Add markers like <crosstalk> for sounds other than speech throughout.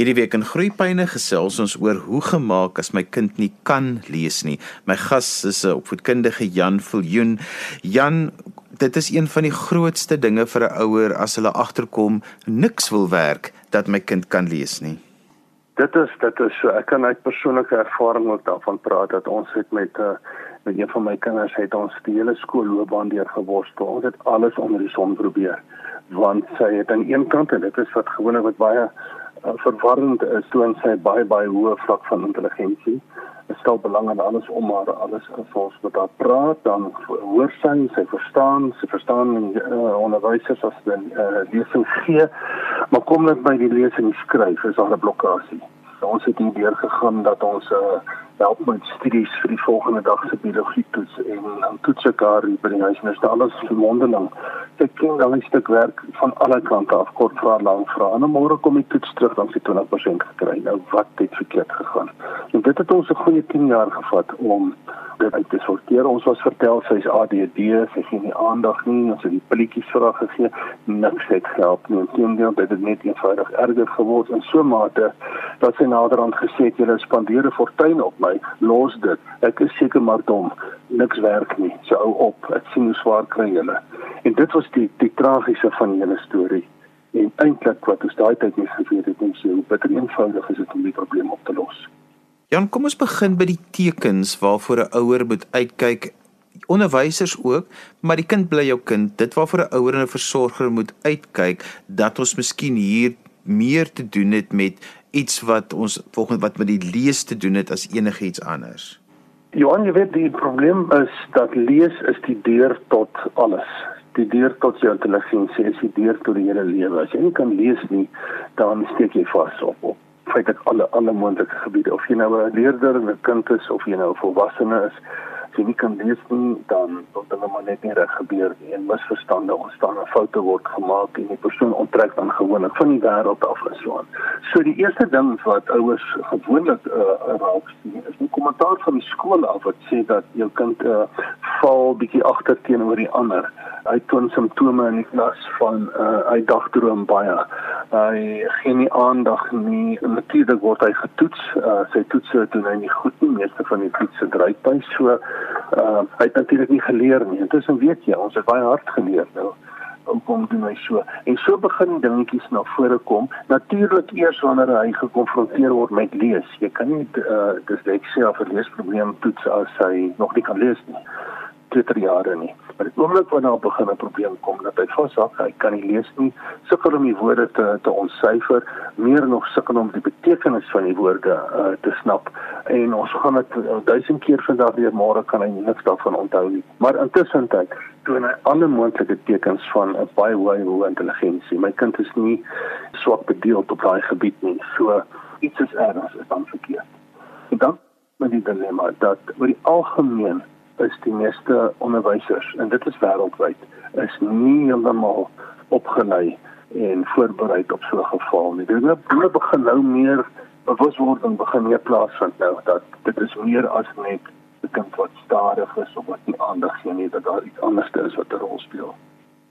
Hierdie week in Groepyne gesels ons oor hoe gemaak as my kind nie kan lees nie. My gas is 'n opvoedkundige Jan Viljoen. Jan, dit is een van die grootste dinge vir 'n ouer as hulle agterkom niks wil werk dat my kind kan lees nie. Dit is dit is so ek kan uit persoonlike ervaring ook daarvan praat dat ons het met 'n uh, met een van my kinders het ons die hele skoolloopbaan deur geworstel. Ons het alles onder die son probeer want sy het aan een kant en dit is wat gewoonlik wat baie uh, verwarrend is toe sy baie baie hoë vlak van intelligensie. Dit stel belang in alles om haar alles gevolg met haar praat, dan hoor sy, sy verstaan, sy verstaan uh, onderwysers as hulle uh, lesing gee, maar kom net by die die skryf is daar 'n blokkasie. So, ons het hier deur gegaan dat ons uh, help met studies vir die volgende dag se biologie toets en dan toets ek haar by die huis en dit is alles vermondeling ek ken dan 'n stuk werk van alle kante af kort vra lank vra en môre kom die toets terug dan sy 20% gekry. Nou wat het verkeerd gegaan? En dit het ons 'n goeie 10 jaar gevat om dit uit te sorteer. Ons was vertel sy is ADD sy sien nie aandag nie ons het die pilletjies vir haar gegee niks het gehelp nie. Inteendeel dit het net eenvoudig erger geword. In so 'n mate dat sy naderhand gesê het julle spandeer 'n fortuin op my los dit ek is seker maar dom niks werk nie so hou op ek sien hoe swaar kry julle En dit was die die tragiese van hele storie. En eintlik wat ons daai tyd nie geweet het nie, hoe bitter eenvoudig is dit om die probleem op te los. Jan, kom ons begin by die tekens waarvoor 'n ouer moet uitkyk. Onderwysers ook, maar die kind bly jou kind. Dit waarvoor 'n ouer en 'n versorger moet uitkyk dat ons miskien hier meer te doen het met iets wat ons volgens wat met die lees te doen het as enigiets anders. Johan, jy weet die probleem is dat lees is die deur tot alles die deur tot jou intelligensie is die deur tot die hele lewe. As jy nie kan lees nie, dan steek jy vas op op feitelik alle alle moontlike gebiede of jy nou 'n leerder, 'n kind is of jy nou 'n volwassene is as jy nie kan lees nie, dan tot dinge maar net nie reg gebeur nie en misverstande ontstaan en foute word gemaak en die persoon onttrek dan gewoonlik van die wêreld af en so aan. So die eerste ding wat ouers gewoonlik uh, raak sien is 'n kommentaar van die skool af wat sê dat jou kind uh, val bietjie agter teenoor die ander. Hy toon simptome in die klas van uh, hy dagdroom baie. Hy gee nie aandag nie. Natuurlik word hy getoets. Uh, sy toetse doen hy nie goed nie. Meeste van die toetse dryp hy so uh, hy het natuurlik nie geleer nie. Intussen weet jy, ons het baie hard geleer nou om kom doen hy so. En so begin dingetjies na vore kom. Natuurlik eers wanneer hy gekonfronteer word met lees. Jy kan nie uh, dysleksie of 'n leesprobleem toets as hy nog nie kan lees nie. Tweeter jare nie. Maar die oomblik wanneer daar begin 'n probleem kom dat hy vashak, hy kan nie lees nie, sukkel om die woorde te te ontsyfer, meer nog sukkel om die betekenis van die woorde uh, te snap. En ons gaan dit uh, duisend keer vandag weer môre kan hy niks daarvan onthou nie. Maar intussen tyd toon hy alle moontlike tekens van 'n baie hoë intelligensie. My kind is nie swak bedeeld op daai gebied nie. So iets is erns is dan verkeerd. En dan met die dilemma dat oor die algemeen is die meeste onderwysers en dit is wêreldwyd is nie heeltemal opgelei en voorberei op so 'n geval nie. Dit moet begin nou meer bewuswording begin meer plaasvind nou dat dit is meer as net 'n kind wat stadig is of wat nie aandag gee nie dat daar iets anders is wat 'n rol speel.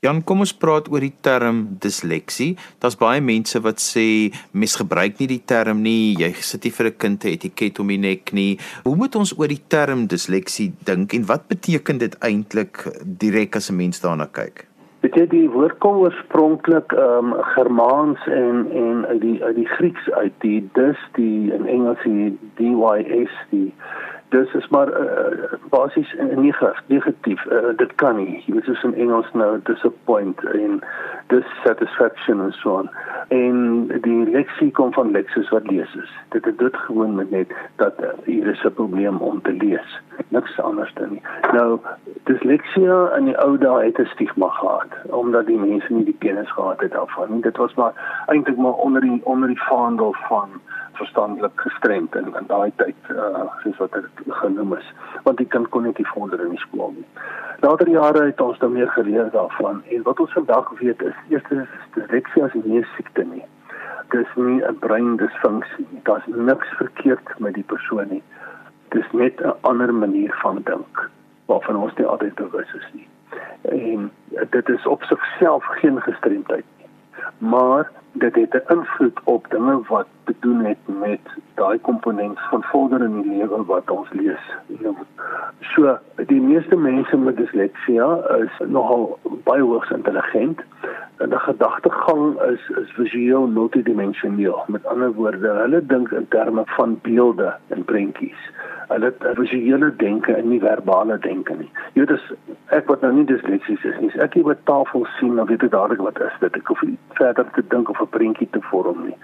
Jan, kom ons praat oor die term disleksie. Daar's baie mense wat sê mens gebruik nie die term nie. Jy sit nie vir 'n kind 'n etiket om die nek nie. Hoe moet ons oor die term disleksie dink en wat beteken dit eintlik direk as 'n mens daarna kyk? Dit het die woord kom oorspronklik ehm um, Germaans en en uit die uit die Grieks uit die dis die in Engels die dys die dis is maar uh, basies negatief negatief. Uh, dit kan nie. Jy weet soos in Engels nou disappoint en dissatisfaction en so on en die leksie kom van leksis wat lees is dit het dit gewoon met net dat uh, hier is 'n probleem om te lees. Niks anders dan nie. Nou disleksia in die ou dae het 'n stigma gehad omdat die mense nie die kennis gehad het daarvan nie. Dit was maar eintlik maar onder die onder die vaandel van verstandelik gestremd in in daai tyd uh soos wat dit genoem is want die kind kon net nie vorder in die skool nie. Later jare het ons dan meer geleer daarvan en wat ons vandag weet is eerstens disleksie as 'n neursiekte nie. Dis nie 'n breindisfunksie nie. Daar's niks verkeerd met die persoon nie. Dis net 'n ander manier van dink waarvan ons nie altyd bewus is nie. En dit is op sigself geen gestremdheid nie maar dit het 'n invloed op dinge wat te doen het met daai komponent van vorder in die lewe wat ons lees. So, die meeste mense met disleksia is nogal baie hoogs intelligent. En die gedagtegang is is visueel multidimensioneel. Met ander woorde, hulle dink in terme van beelde en prentjies hulle het visuele denke en nie verbale denke nie. Jy weet as ek wat nou nie disleksies is nie, ek hier op tafel sien dan weet ek dadelik wat is dit. Ek hoef nie verder te dink of 'n prentjie te vorm nie.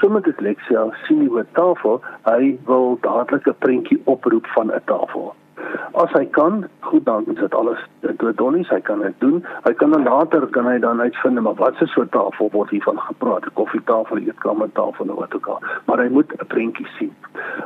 Sommige disleksia sien jy op tafel, hy wil dadelik 'n prentjie oproep van 'n tafel. As hy kan, goed dan is dit alles toe donnies, hy kan dit doen. Hy kan dan later kan hy dan uitvind maar wat se soort tafel word hiervan gepraat, 'n koffietafel, 'n eetkamertafel of wat ook al. Maar hy moet 'n prentjie sien.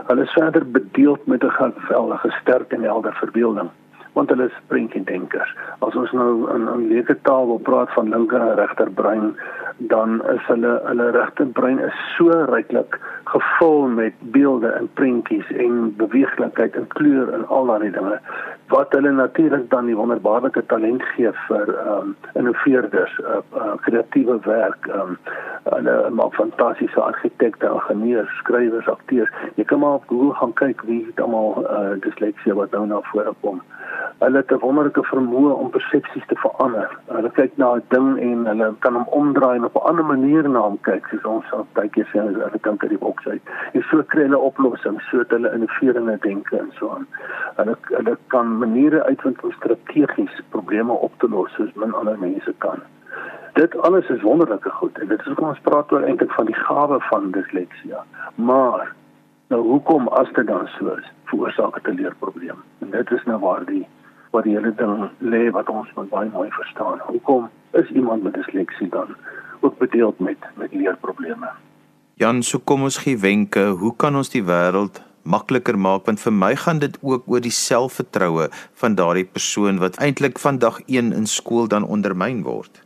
Hulle is verder bedeeld met 'n geweldige sterk en helder verbeelding want hulle is prentjiedenkers. As ons nou in 'n leuke taal wil praat van linker en regter brein, dan is hulle hulle regter brein is so ryklik gevul met beelde en prentjies en beweeglikheid en kleur en al daardie dinge wat hulle natuurlik dan die wonderbaarlike talent gee vir ehm um, innoveerders, uh, uh, kreatiewe werk, ehm um, hulle maak fantastiese argitekte, ingenieurs, skrywers, akteurs. Jy kan maar op Google gaan kyk wie het almal uh, disleksie wat nou na vore kom. Hulle het 'n wonderlike vermoë om persepsies te verander. Hulle kyk na 'n ding en hulle kan hom omdraai en op 'n ander manier na hom kyk, soos ons op tydjie sê as hulle kan kyk op sy. En so kry hulle oplossings, so dat hulle innoverende denke en so aan. Hulle hulle kan maniere uitvind om strategies probleme op te los soos min ander mense kan. Dit alles is wonderlike goed en dit is hoekom ons praat oor eintlik van die gawe van disleksia. Maar nou hoekom as dit dan so is, veroorsaak dit 'n leerprobleem. En dit is nou waar die waar die hele ding lê wat ons moet baie mooi verstaan. Hoekom is iemand met disleksie dan ook bedeeld met met leerprobleme? Jan, so kom ons gee wenke, hoe kan ons die wêreld makliker maak want vir my gaan dit ook oor die selfvertroue van daardie persoon wat eintlik van dag 1 in skool dan ondermyn word.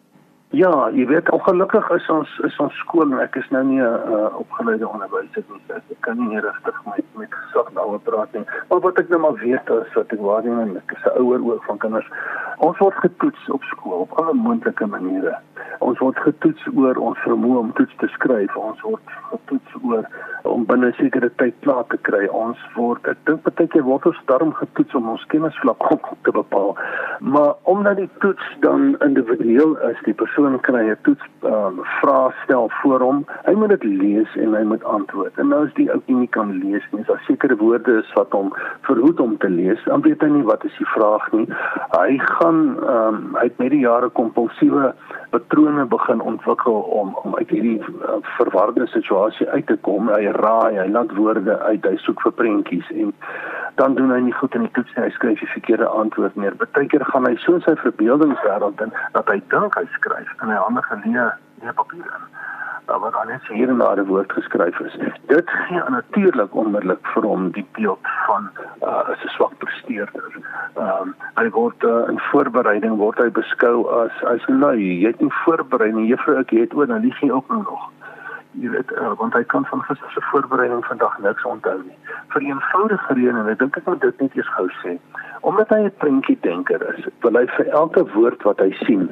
Ja, jy weet ongelukkig is ons is ons skool en ek is nou nie 'n uh, opgeleide onderwyser nie. Ek kan nie regtig met met gesag daaroor praat nie. Maar wat ek nou maar weet is wat ek waarneem en ek is 'n ouer ook van kinders. Ons word getoets op skool op alle moontlike maniere. Ons word getoets oor ons vermoë om toets te skryf. Ons word getoets oor om binne 'n sekere tyd klaar te kry. Ons word ek dink baie keer word ons darm getoets om ons kennisvlak <laughs> op te bepaal. Maar omdat die toets dan individueel is, die persoon kry 'n toets um, vrae stel voor hom. Hy moet dit lees en hy moet antwoord. En nou is die ou nie kan lees nie. Daar sekere woorde is wat hom verhoed om te lees. Dan weet hy nie wat is die vraag nie. Hy gaan um, hy het met die jare kompulsiewe patrone begin ontwikkel om om uit hierdie uh, verwarde situasie uit te kom. Hy raai, hy laat woorde uit, hy soek vir prentjies en dan doen hy nie goed in die toets nie. Hy skryf die verkeerde antwoord neer. Partykeer gaan hy so in sy verbeeldingswêreld in dat hy dink hy skryf en hy ander geleë nie papier in wat al net hier en daar 'n woord geskryf is. Dit gee natuurlik onmiddellik vir hom die beeld van uh, as 'n swak presteerder. Ehm um, hy word uh, in voorbereiding word hy beskou as as lui. Jy het nie voorberei nie. Juffrou ek het oor dan lieg jy ook nog jy weet uh, want hy kan van gister se voorbereiding vandag niks onthou nie. Vir eenvoudige rede en ek dink ek moet dit net eers gou sê omdat hy 'n prentjie denker is wil hy vir elke woord wat hy sien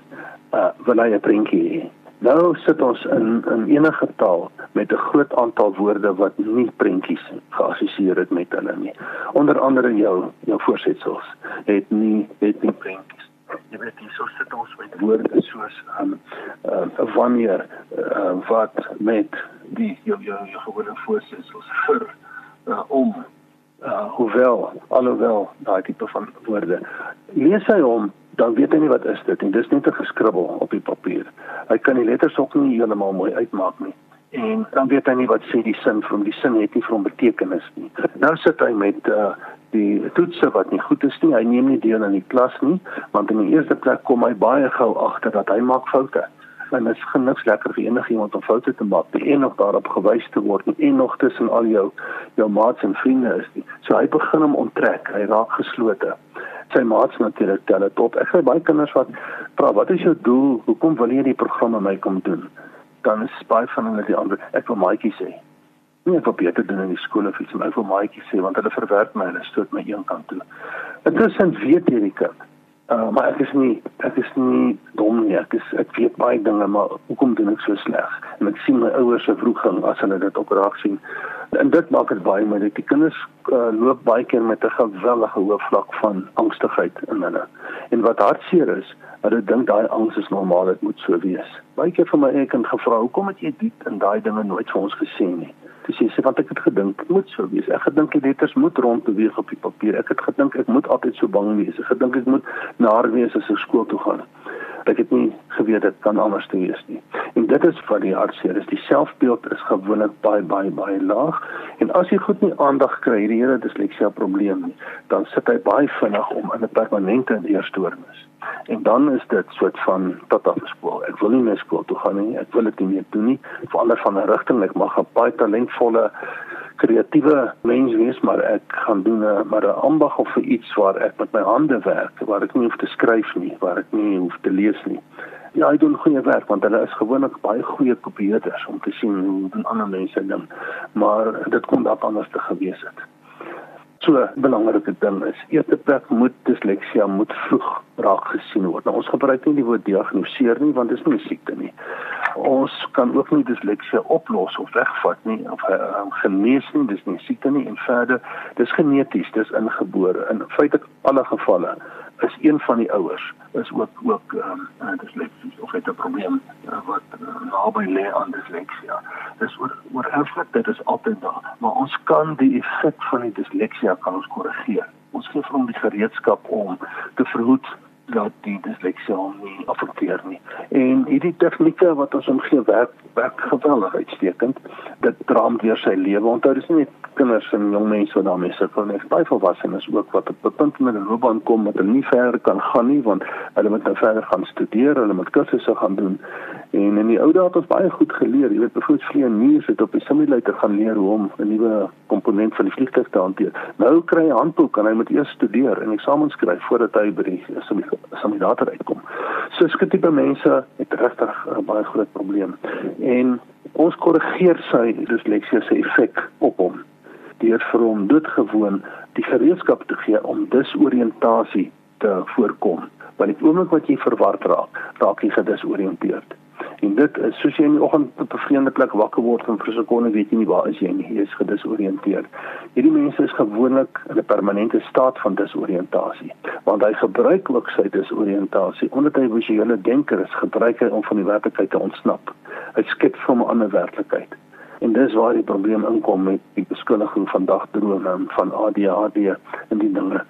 uh, wil hy 'n prentjie hê. Nou sit ons in in enige taal met 'n groot aantal woorde wat nie prentjies geassosieer het met hulle nie. Onder andere jou jou voorsetsels het nie het nie prentjies jy weet hier so sit ons met woorde soos um uh wanneer uh, wat met die jou jou gewone voorsetsels vir uh, om uh hoewel alhoewel daai tipe van woorde. Lees hy hom dan weet hy nie wat is dit nie. Dis net 'n geskribbel op die papier. Hy kan die letters ook nie heeltemal mooi uitmaak nie. En dan weet hy nie wat sê die sin van die sin het nie hom betekenis nie. <laughs> Nou sit hy met uh die toetse wat nie goed is nie. Hy neem nie deel aan die klas nie, want in die eerste plek kom hy baie gou agter dat hy maak foute. En dit is geniks lekker vir enigiemand om foute te maak. Die een nog daarop gewys te word en nog tussen al jou jou maats en vriende is nie. So hy begin hom onttrek. Hy raak geslote. Sy maats natuurlik tel dit op. Ek sê baie kinders wat vra, "Wat is jou doel? Hoekom wil jy die program met my kom doen?" Dan is baie van hulle die antwoord, "Ek wil maatjies hê." Nie wat beter doen in die skool of iets maar vir maatjies sê want hulle verwerp my hulle stoot my een kant toe. Intussen weet hierdie kind Uh, maar ek is nie ek is nie dom nie. Ek is ek weet baie dinge, maar hoekom doen ek so sleg? En ek sien my ouers se vroeging as hulle dit op raak sien. En dit maak dit baie moeilik. Die kinders uh, loop baie keer met 'n geweldige hoë vlak van angstigheid in hulle. En wat hartseer is, hulle dink daai angs is normaal, dit moet so wees. Baie keer vir my eie kind gevra, "Hoekom het jy dit en daai dinge nooit vir ons gesê nie?" Dis sê want ek het gedink moet so wees. Ek gedink die letters moet rond beweeg op die papier. Ek het gedink ek moet altyd so bang wees. Ek gedink ek moet naar wees as ek skool toe gaan. Ek het nie geweet dit kan anders te wees nie. En dit is wat die hartseer is. Die selfbeeld is gewoonlik baie baie baie laag en as jy goed nie aandag kry hierdie hele disleksia probleem nie, dan sit hy baie vinnig om in 'n permanente leerstoornis. En dan is dit soort van tot af skool. Ek wil nie meer skool toe gaan nie. Ek wil dit nie meer doen nie. Verander van 'n rigting. Ek mag 'n baie talentvolle kreatiewe mens wees, maar ek gaan doen 'n maar 'n ambag of vir iets waar ek met my hande werk, waar ek nie hoef te skryf nie, waar ek nie hoef te lees nie. Ja, hy doen goeie werk want hulle is gewoonlik baie goeie kopieerders om te sien hoe doen ander mense dit. Maar dit kon dalk anders te gewees het. So 'n belangrike ding is, eerste plek moet disleksia moet vroeg raak gesien word. Nou ons gebruik nie die woord diagnoseer nie want dit is nie 'n siekte nie. Ons kan ook nie disleksia oplos of wegvat nie of uh, genees nie, dis nie siekte nie en verder dis geneties, dis ingebore. In feite alle gevalle is een van die ouers is ook ook um, disleksie of het 'n probleem uh, wat uh, naby lê aan disleksia. Dis oor oor erflik dit is altyd daar, maar ons kan die effek van die disleksia kan ons korrigeer. Ons gee vir hom die gereedskap om te verhoed dat die disleksie hom nie affekteer nie. En hierdie tegnieke wat ons hom gee werk werk geweldig uitstekend. Dit draam deur sy lewe. Onthou dis nie net kinders en jong mense wat daarmee sukkel nie. Baie volwassenes ook wat op 'n punt met 'n loopbaan kom wat hulle nie verder kan gaan nie want hulle moet nou verder gaan studeer, hulle moet kursusse gaan doen. En in die ou dae het ons baie goed geleer. Jy weet byvoorbeeld vlieëniers het op die simulator gaan leer hoe om 'n nuwe komponent van die vliegtuig te hanteer. Nou kry hy 'n handboek en hy moet eers studeer en eksamens skryf voordat hy by die simulator uitkom. So skit tipe mense het regtig 'n baie groot probleem. En ons korrigeer sy disleksie se effek op hom deur vir hom doodgewoon die gereedskap te gee om disoriëntasie te voorkom. Want die oomblik wat jy verward raak, raak jy gedisoriënteerd. En dit is soos jy in die oggend op 'n vreemde plek wakker word en vir 'n sekonde weet jy nie waar is jy nie, jy is gedisoriënteerd. Hierdie mense is gewoonlik in 'n permanente staat van disoriëntasie, want hy gebruik ook sy disoriëntasie omdat hy visuele denker is, gebruik hy om van die werklikheid te ontsnap. Hy skep vir 'n ander werklikheid. En dis waar die probleem inkom met die beskuldiging van dagdrome van ADHD en die dinge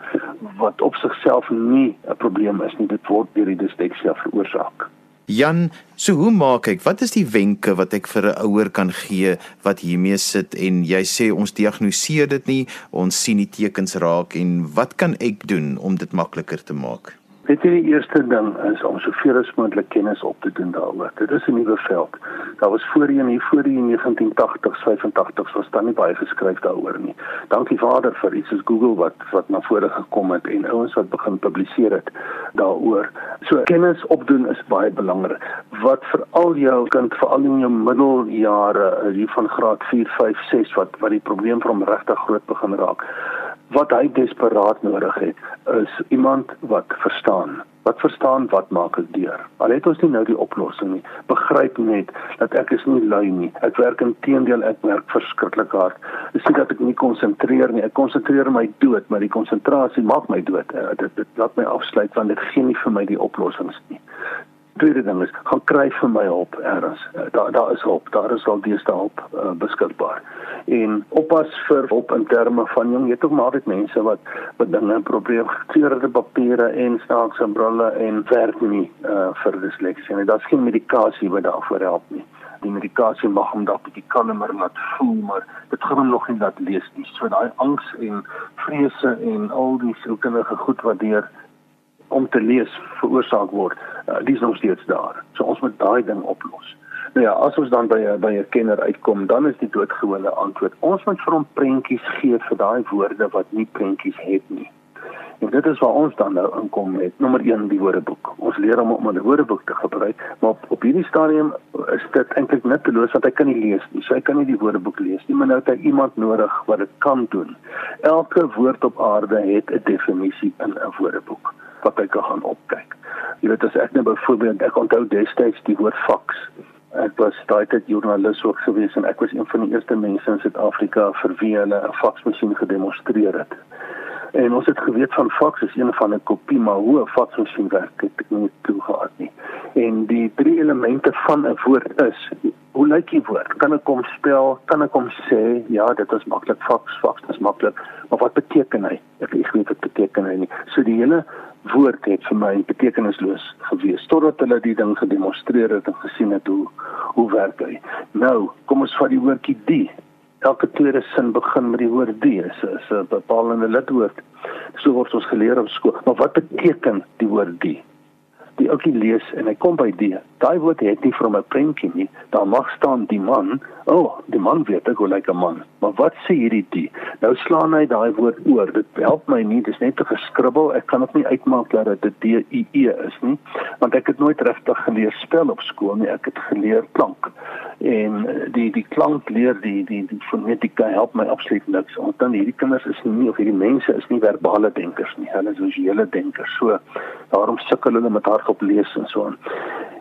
wat op sigself nie 'n probleem is nie, dit word deur die disleksia veroorsaak. Jan, so hoe maak ek? Wat is die wenke wat ek vir 'n ouer kan gee wat hiermee sit en jy sê ons diagnoseer dit nie, ons sien die tekens raak en wat kan ek doen om dit makliker te maak? Weet jy die eerste ding is om soveel as moontlik kennis op te doen daaroor. Dit is 'n nuwe veld. Daar was voorheen hier voor die 1980s, 85s was daar nie baie geskryf daaroor nie. Dankie Vader vir iets soos Google wat wat na vore gekom het en ouens wat begin publiseer het daaroor. So kennis opdoen is baie belangrik. Wat veral jou kind veral in jou middeljare hier van graad 4, 5, 6 wat wat die probleem vir hom regtig groot begin raak wat hy desperaat nodig het is iemand wat verstaan. Wat verstaan wat maak ek deur. Al het ons nie nou die oplossing nie. Begryp net dat ek is nie lui nie. Ek werk intedeel ek werk verskriklik hard. Ek sien dat ek nie konsentreer nie. Ek konsentreer my dood maar die konsentrasie maak my dood. Uh, dit dit laat my afsluit want dit gee nie vir my die oplossings nie tweede ding is gaan kry vir my hulp eers uh, daar daar is hulp. Daar is al die hulp uh, beskikbaar. En oppas vir op in terme van jong weet ook maar dit mense wat wat dinge probeer gekleurde papiere en snaakse brille en werk nie uh, vir disleksie en daar's geen medikasie wat daarvoor help nie. Die medikasie mag hom dalk bietjie kalmer laat voel maar dit gaan hom nog nie laat lees nie. So daai angs en vrese en al die sielkundige goed wat deur om te lees veroorsaak word uh, dis nog steeds daar so ons moet daai ding oplos Nou ja, as ons dan by 'n by 'n kenner uitkom, dan is die doodgewone antwoord. Ons moet vir hom prentjies gee vir daai woorde wat nie prentjies het nie. En dit is waar ons dan nou inkom met nommer 1 die woordeboek. Ons leer hom om 'n woordeboek te gebruik, maar op, op hierdie stadium is dit eintlik nutteloos want hy kan nie lees nie. So hy kan nie die woordeboek lees nie, maar nou het hy iemand nodig wat dit kan doen. Elke woord op aarde het 'n definisie in 'n woordeboek wat hy kan gaan opkyk. Jy weet as ek nou byvoorbeeld ek onthou destyds die woord fax. Ek was daai tyd joernalis ook gewees en ek was een van die eerste mense in Suid-Afrika vir wie hulle 'n faxmasjien gedemonstreer het. En ons het geweet van fax is een van 'n kopie maar hoe 'n faxmasjien werk, het ek nie toe gehad nie. En die drie elemente van 'n woord is hoe lyk die woord? Kan ek hom spel? Kan ek hom sê? Ja, dit is maklik fax, fax is maklik. Maar wat beteken hy? Ek weet nie wat beteken hy nie. So die hele woord het vir my betekenisloos gewees totdat hulle die ding gedemonstreer het en gesien het hoe hoe werk hy. Nou, kom ons vat die woordjie die. Elke tweede sin begin met die woord die. Dit is 'n bepalende lidwoord. So word ons geleer op skool. Maar wat beteken die woord die? Die ouetjie lees en hy kom by die. Daai woord het nie vir my prentjie nie. Daar mag staan die man. O, oh, die man weet ek hoe lyk 'n man. Maar wat sê hierdie die? Nou slaan hy daai woord oor. Dit help my nie. Dis net 'n geskribbel. Ek kan dit nie uitmaak dat dit D I E is nie, want ek het nooit regtig geleer spel op skool nie. Ek het geleer klank. En eh, die die klank leer die die die fonetika help my absoluut niks. Want dan hierdie kinders is nie of hierdie mense is nie verbale denkers nie. Hulle is visuele denkers. So daarom sukkel hulle met hardop lees en so aan.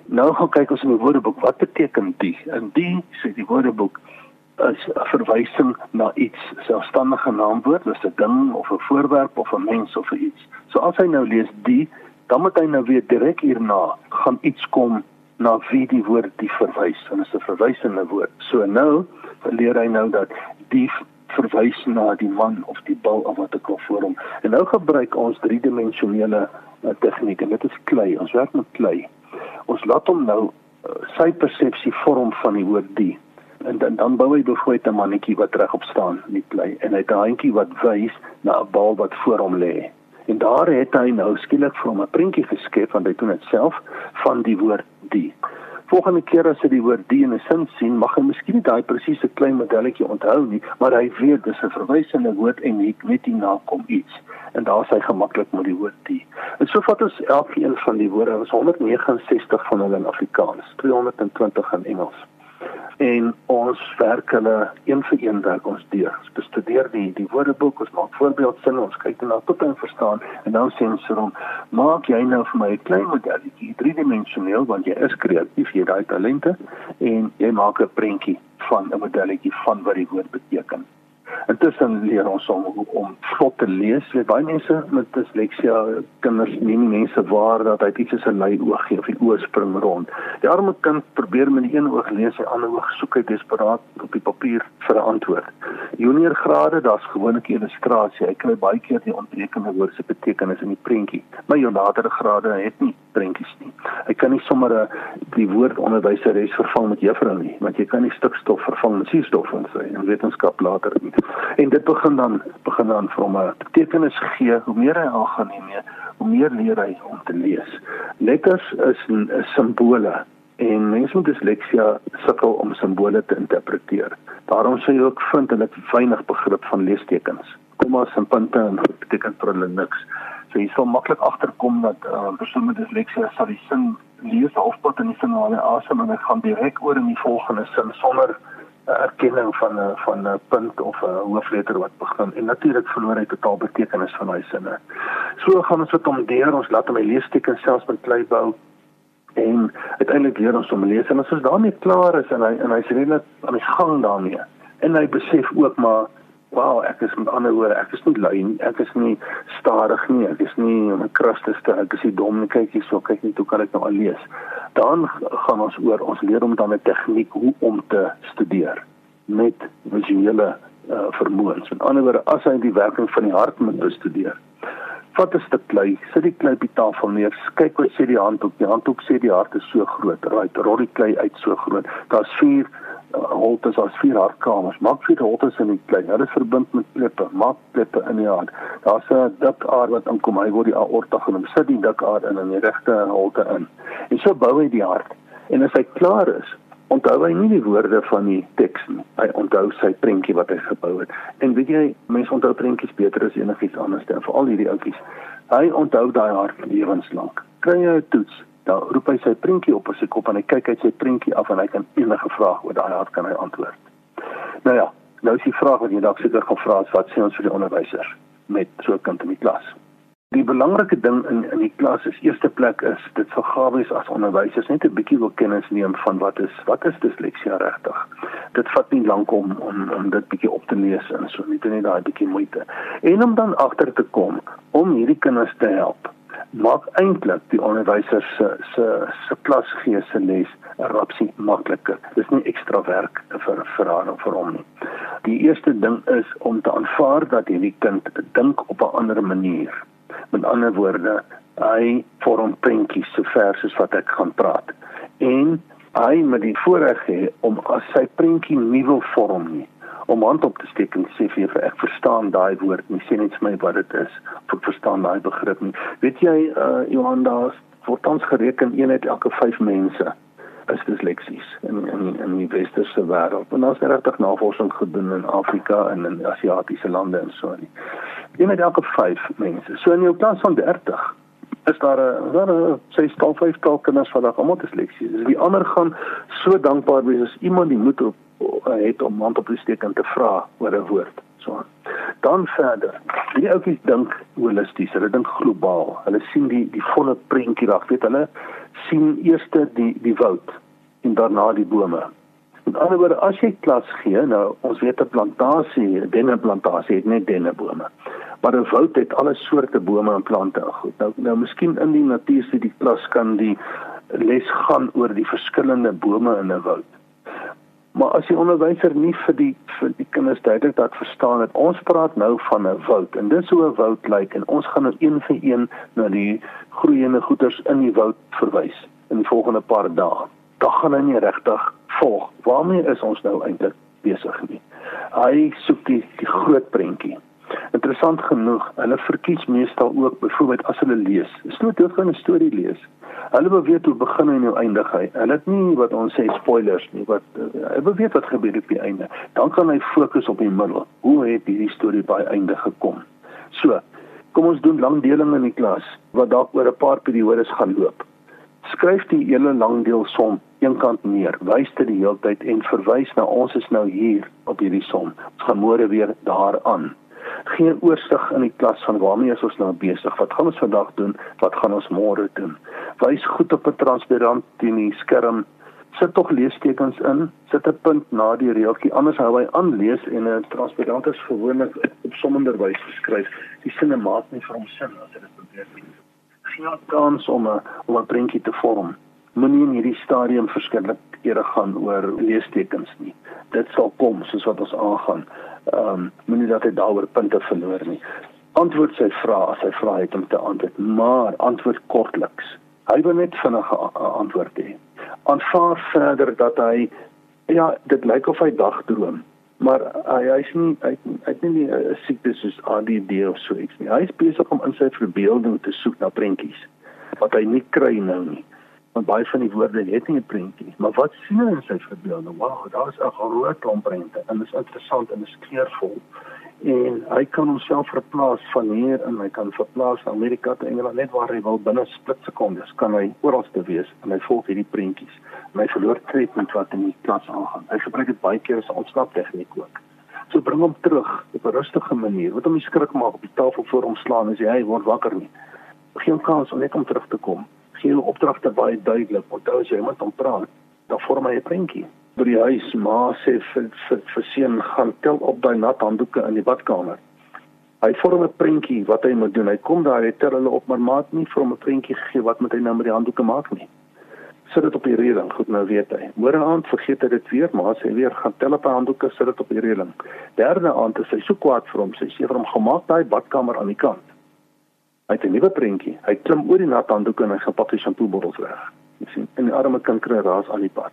Nou gaan kyk ons in die woordeboek wat beteken die. En die sê die woordeboek is 'n verwysing na iets, selfstandige naamwoord, dis 'n ding of 'n voorwerp of 'n mens of iets. So as hy nou lees die, dan moet hy nou weer direk hierna gaan iets kom na wie die woord die verwys. En dit is 'n verwysende woord. So nou leer hy nou dat die verwys na die man of die bal of wat ek al voor hom. En nou gebruik ons driedimensionele uh, tegniek en dit is klei. Ons werk met klei. Ons laat hom nou uh, sy persepsie vorm van die woord die en dan dan bou hy byvoorbeeld 'n mannetjie wat regop staan in die klei en hy het 'n handjie wat wys na 'n bal wat voor hom lê. En daar het hy nou skielik vir hom 'n prentjie geskep van dit toe net self van die woord die. Volgende keer as hy die woord die in 'n sin sien, mag hy miskien daai presiese klein modelletjie onthou nie, maar hy weet dis 'n verwysende woord en hy weet nie na kom iets. En daar sê hy gemaklik met die woord die. En so vat ons elkeen van die woorde, ons 169 van hulle in Afrikaans, 220 in Engels en ons werk hulle een vir een werk ons deur. Ons bestudeer die die woordeboek, ons maak voorbeeldsinne, ons kyk na tot en verstaan en dan sê ons vir hom, maak jy nou vir my 'n klein modelletjie, driedimensioneel want jy is kreatief, jy het daai talente en jy maak 'n prentjie van 'n modelletjie van wat die woord beteken. Intussen leer ons om om vlot te lees. Jy baie mense met disleksia kinders neem nie mense waar dat hy iets soos 'n lei oog gee of die oë spring rond. Die arme kind probeer met die een oog lees, die ander oog soek hy desperaat op die papier vir 'n antwoord. Junior grade, daar's gewoonlik illustrasie. Hy kry baie keer die ontbrekende woord se betekenis in die prentjie. Maar jou latere grade het nie prentjies nie. Hy kan nie sommer 'n die woord onderwyseres vervang met juffrou nie, want jy kan nie stikstof vervang met suurstof in sy in wetenskap later nie. En dit begin dan begin dan hom 'n betekenis gee. Hoe meer hy al gaan nie, hoe meer leer hy om te lees. Letters is 'n simbole en mense met disleksia sukkel om simbole te interpreteer. Daarom sê jy ook vind hulle weinig begrip van leestekens. Kommas en punte en beteken vir hulle niks. So jy sal maklik agterkom dat 'n uh, persoon met disleksia sal die sin lees halfpad in die sin waar hy asem en hy gaan direk oor in die volgende sin sonder erkenning van 'n van 'n punt of 'n hoofletter wat begin en natuurlik verloor hy totaal betekenis van daai sinne. So gaan ons dit omdeur, ons laat hom leestekens selfs met klei bou en uiteindelik leer ons hom lees en as ons daarmee klaar is en hy en hy's redelik aan die gang daarmee en hy besef ook maar wow, ek is met ander woorde, ek is nie lui nie, ek is nie stadig nie, ek is nie om 'n krustes te, ek is nie dom nie, kyk hierso, kyk net hoe kan ek nou al lees. Dan gaan ons oor, ons leer om dan 'n tegniek hoe om te studeer met visuele uh, vermoëns. Met ander woorde, as hy die werking van die hart moet bestudeer. Vat 'n stuk klei, sit die klei op die tafel neer, kyk wat sê die handhoek. Die handhoek sê die hart is so groot, right, rol die klei uit so groot. Daar's vier holtes as vier hartkamers. Maak vier holtes in die klein. Hulle is verbind met klippe. Maak klippe in die hart. Daar's 'n dik aard wat inkom. Hy word die aorta genoem. Sit die dik aard in in die regte holte in. En so bou hy die hart. En as hy klaar is, onthou hy nie die woorde van die teks nie. Hy onthou sy prentjie wat hy gebou het. En weet jy, mense onthou prentjies beter as enigiets anders, veral hierdie oudjies. Hy onthou daai hart lewenslank. Kry jy 'n toets? dan roep hy sy prentjie op op sy kop en hy kyk uit sy prentjie af en hy kan enige vraag oor daai hart kan hy antwoord. Nou ja, nou is die vraag wat jy dalk seker gaan vra is wat sê ons vir die onderwysers met so 'n kind in die klas? Die belangrike ding in in die klas is eerste plek is dit vir gawees as onderwysers net 'n bietjie wil kennis neem van wat is wat is disleksia regtig. Dit vat nie lank om om om dit bietjie op te lees en so net net daai bietjie moeite. En om dan agter te kom om hierdie kinders te help. Maak eintlik die onderwysers se se se klasgee se les rapsie makliker. Dis nie ekstra werk vir vir haar of vir hom nie. Die eerste ding is om te aanvaar dat hierdie kind dink op 'n ander manier Met ander woorde, hy vorm prentjies so ver soos wat ek gaan praat. En hy met die voorreg hê om as sy prentjie nie wil vorm nie, om hand op te steek en sê vir ek verstaan daai woord nie, sê net vir my wat dit is. Ek verstaan daai begrip nie. Weet jy, uh Johan daar word ons gereken een uit elke 5 mense is disleksies in in in die westerse wêreld. En het regtig navorsing gedoen in Afrika en in Asiatiese lande en so nie een met elke 5 mense. So in jou klas van 30 is daar 'n daar 'n sê stal 5 taal kinders wat daar almal disleksie. Dus die ander gaan so dankbaar wees as iemand die moed op het om hand op te steek en te vra oor 'n woord. So. Dan verder. Die ouetjies dink holisties, hulle dink globaal. Hulle sien die die volle prentjie reg. Weet hulle sien eers die die woud en daarna die bome. Met ander woorde, as jy klas gee, nou ons weet 'n plantasie, denneplantasie het net dennebome maar 'n woud het alle soorte bome en plante en goed. Nou nou miskien in die natuurstudie klas kan die les gaan oor die verskillende bome in 'n woud. Maar as die onderwyser nie vir die vir die kinders duidelik dat verstaan dat ons praat nou van 'n woud en dis hoe 'n woud lyk en ons gaan nou een vir een na die groeiende goeters in die woud verwys in die volgende paar dae. Dan gaan hy nie regtig volg. Waarmee is ons nou eintlik besig nie? Hy soek die, die groot prentjie. Interessant genoeg, hulle verkies meestal ook byvoorbeeld as hulle lees. Dis nie net 'n storie lees. Hulle wil weet hoe begin en hoe eindig hy. Hulle het nie wat ons sê spoilers nie, wat uh, hy wil weet wat gebeur op die einde. Dan kan hy fokus op die middel. Hoe het hierdie storie by einde gekom? So, kom ons doen langdeling in die klas wat dalk oor 'n paar periodes gaan loop. Skryf die hele langdeel som eenkant neer. Wys dit die hele tyd en verwys na ons is nou hier op hierdie som. Ons gaan môre weer daaraan geen oorsig in die klas van waarmee is ons nou besig? Wat gaan ons vandag doen? Wat gaan ons môre doen? Wys goed op 'n transparant teen die skerm. Sit tog leestekens in. Sit 'n punt na die reeltjie. Anders hou hy aan lees en 'n transparant is gewoonlik op sommer wys geskryf. Die sinne maak nie vir hom sin as jy dit probeer doen. Geen kans om 'n om 'n prentjie te vorm. Moenie in hierdie stadium verskillik kere gaan oor leestekens nie. Dit sal kom soos wat ons aangaan ehm um, moenie dat hy daaroor punte verloor nie. Antwoord sy vrae as hy vra het om te antwoord, maar antwoord kortliks. Hy wil net vinnige antwoord hê. Aanvaar verder dat hy ja, dit lyk of hy dagdroom, maar hy hy's nie hy het nie 'n siekte soos ADD of so iets nie. Hy is besig om in sy verbeelding te soek na prentjies wat hy nie kry nou nie want baie van die woorde het nie 'n prentjie nie. Maar wat sien hy in sy verbeelding? Wow, daar is 'n groot klomp prente en dit is interessant en dit is kleurvol. En hy kan homself verplaas van hier en hy kan verplaas na Amerika te Engeland net waar hy wil binne splitsekondes kan hy oral te wees en hy volg hierdie prentjies. En hy verloor tredpunt wat in die klas aangaan. Hy gebruik dit baie keer as 'n ontsnap tegniek ook. So bring hom terug op 'n rustige manier. Wat hom nie skrik maak op die tafel voor hom slaan as hy word wakker nie. Geen kans om net om terug te kom gee hulle opdragte baie duidelik. Onthou as jy iemand ontpraat, dan vorm hy 'n prentjie. By die huis ma sê vir vir, vir seun gaan tel op daai nat handdoeke in die badkamer. Hy vorm 'n prentjie wat hy moet doen. Hy kom daar, hy tel hulle op, maar maat nie vir hom 'n prentjie gegee wat moet hy nou met die handdoeke maak nie. Sit dit op die reëling. Goed, nou weet hy. Môre aand vergeet hy dit weer, maar sê weer gaan tel op die handdoeke, sit dit op die reëling. Derde aand is hy so kwaad vir hom. Sy sê vir hom gemaak daai badkamer aan die kant. Hy het 'n nuwe prentjie. Hy klim oor die nat handdoek en hy gaan pak sy shampoebottels weg. Jy sien, en die arme kind kry raas aan die pad.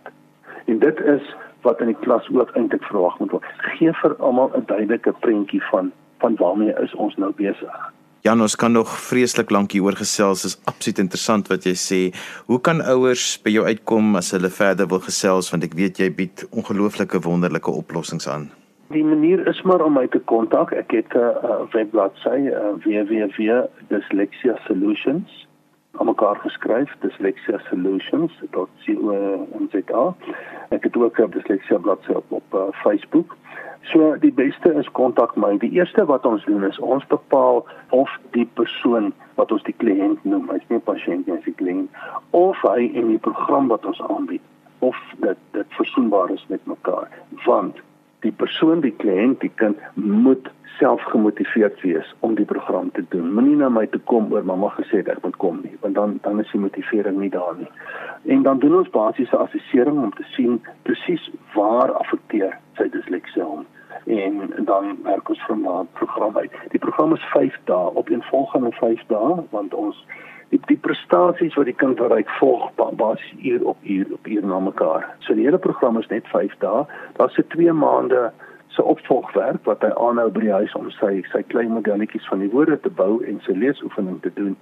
En dit is wat in die klas ook eintlik verwag moet word. Gee vir almal 'n duidelike prentjie van van waarmee is ons nou besig. Jan, ons kan nog vreeslik lank hieroor gesels. Dit is absoluut interessant wat jy sê. Hoe kan ouers by jou uitkom as hulle verder wil gesels want ek weet jy bied ongelooflike wonderlike oplossings aan? Die manier is maar om my te kontak. Ek het 'n uh, webbladsy uh, www.dyslexiasolutions aan mekaar geskryf, dyslexiasolutions.co.za. Ek het ook 'n disleksia bladsy op op uh, Facebook. So die beste is kontak my. Die eerste wat ons doen is ons bepaal of die persoon wat ons die kliënt noem, hy's nie 'n pasiënt nie, hy's 'n kliënt, of hy in die program wat ons aanbied of dit dit versoenbaar is met mekaar. Want die persoon, die kliënt, die kind moet self gemotiveerd wees om die program te doen. Moenie na my toe kom oor mamma gesê het ek moet kom nie, want dan dan is die motivering nie daar nie. En dan doen ons basiese assessering om te sien presies waar affekteer sy disleksie hom en dan werk ons van daardie program uit. Die program is 5 dae op een volgende 5 dae want ons die, die prestasies wat die kind bereik volg basies uur op uur op uur na mekaar. So die hele program is net 5 dae. Daar's se 2 maande se opvolgwerk wat hy aanhou by die huis om sy sy klein modelletjies van die woorde te bou en sy leesoefening te doen.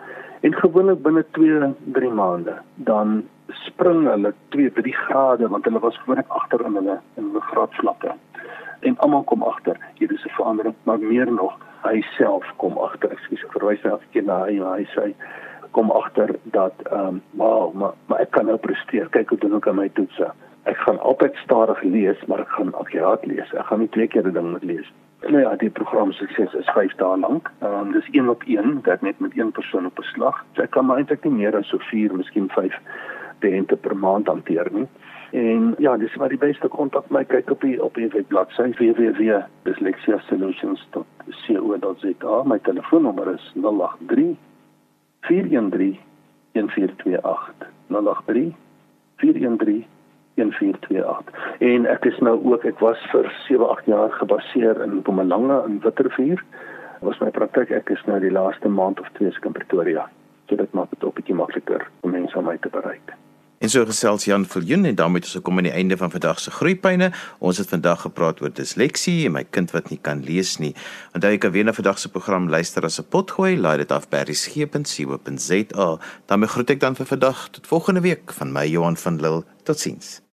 En gewoonlik binne 2 3 maande dan spring hulle 2 3 grade want hulle was gewoonlik agter in hulle in hulle graadvlakke. En almal kom agter hier is 'n verandering, maar meer nog hy self kom agter. Ek verwys nou afkeer na hy hy sê kom agter dat ehm um, wow, maar maar ek kan nou presteer. Kyk hoe doen ek aan my toetse ek gaan altyd stadig lees, maar ek gaan akkuraat lees. Ek gaan nie twee keer 'n ding moet lees. Nou ja, die program sukses is 5 dae lank. Ehm um, dis een op een, dit net met een persoon op beslag. So ek kan maar eintlik nie meer as so 4, miskien 5 kliënte per maand hanteer nie. En ja, dis maar die beste kontak my kyk op die op die webbladsy www.dyslexiasolutions.co.za. My telefoonnommer is 083 413 1428. 083 413 1428 en ek is nou ook ek was vir 7 8 jaar gebaseer in Mpumalanga in Witterrivier was my praktyk ek is nou die laaste maand of twee in Pretoria. So dit maak dit 'n bietjie makliker om mense aan my te bereik En so gesels Jan Viljoen en daarmee het ons gekom aan die einde van vandag se groeipyne. Ons het vandag gepraat oor disleksie en my kind wat nie kan lees nie. Onthou jy kan weer na vandag se program luister as 'n potgooi, laai dit af by resgep.co.za. daarmee groet ek dan vir vandag tot volgende week van my Johan van Lille. Totsiens.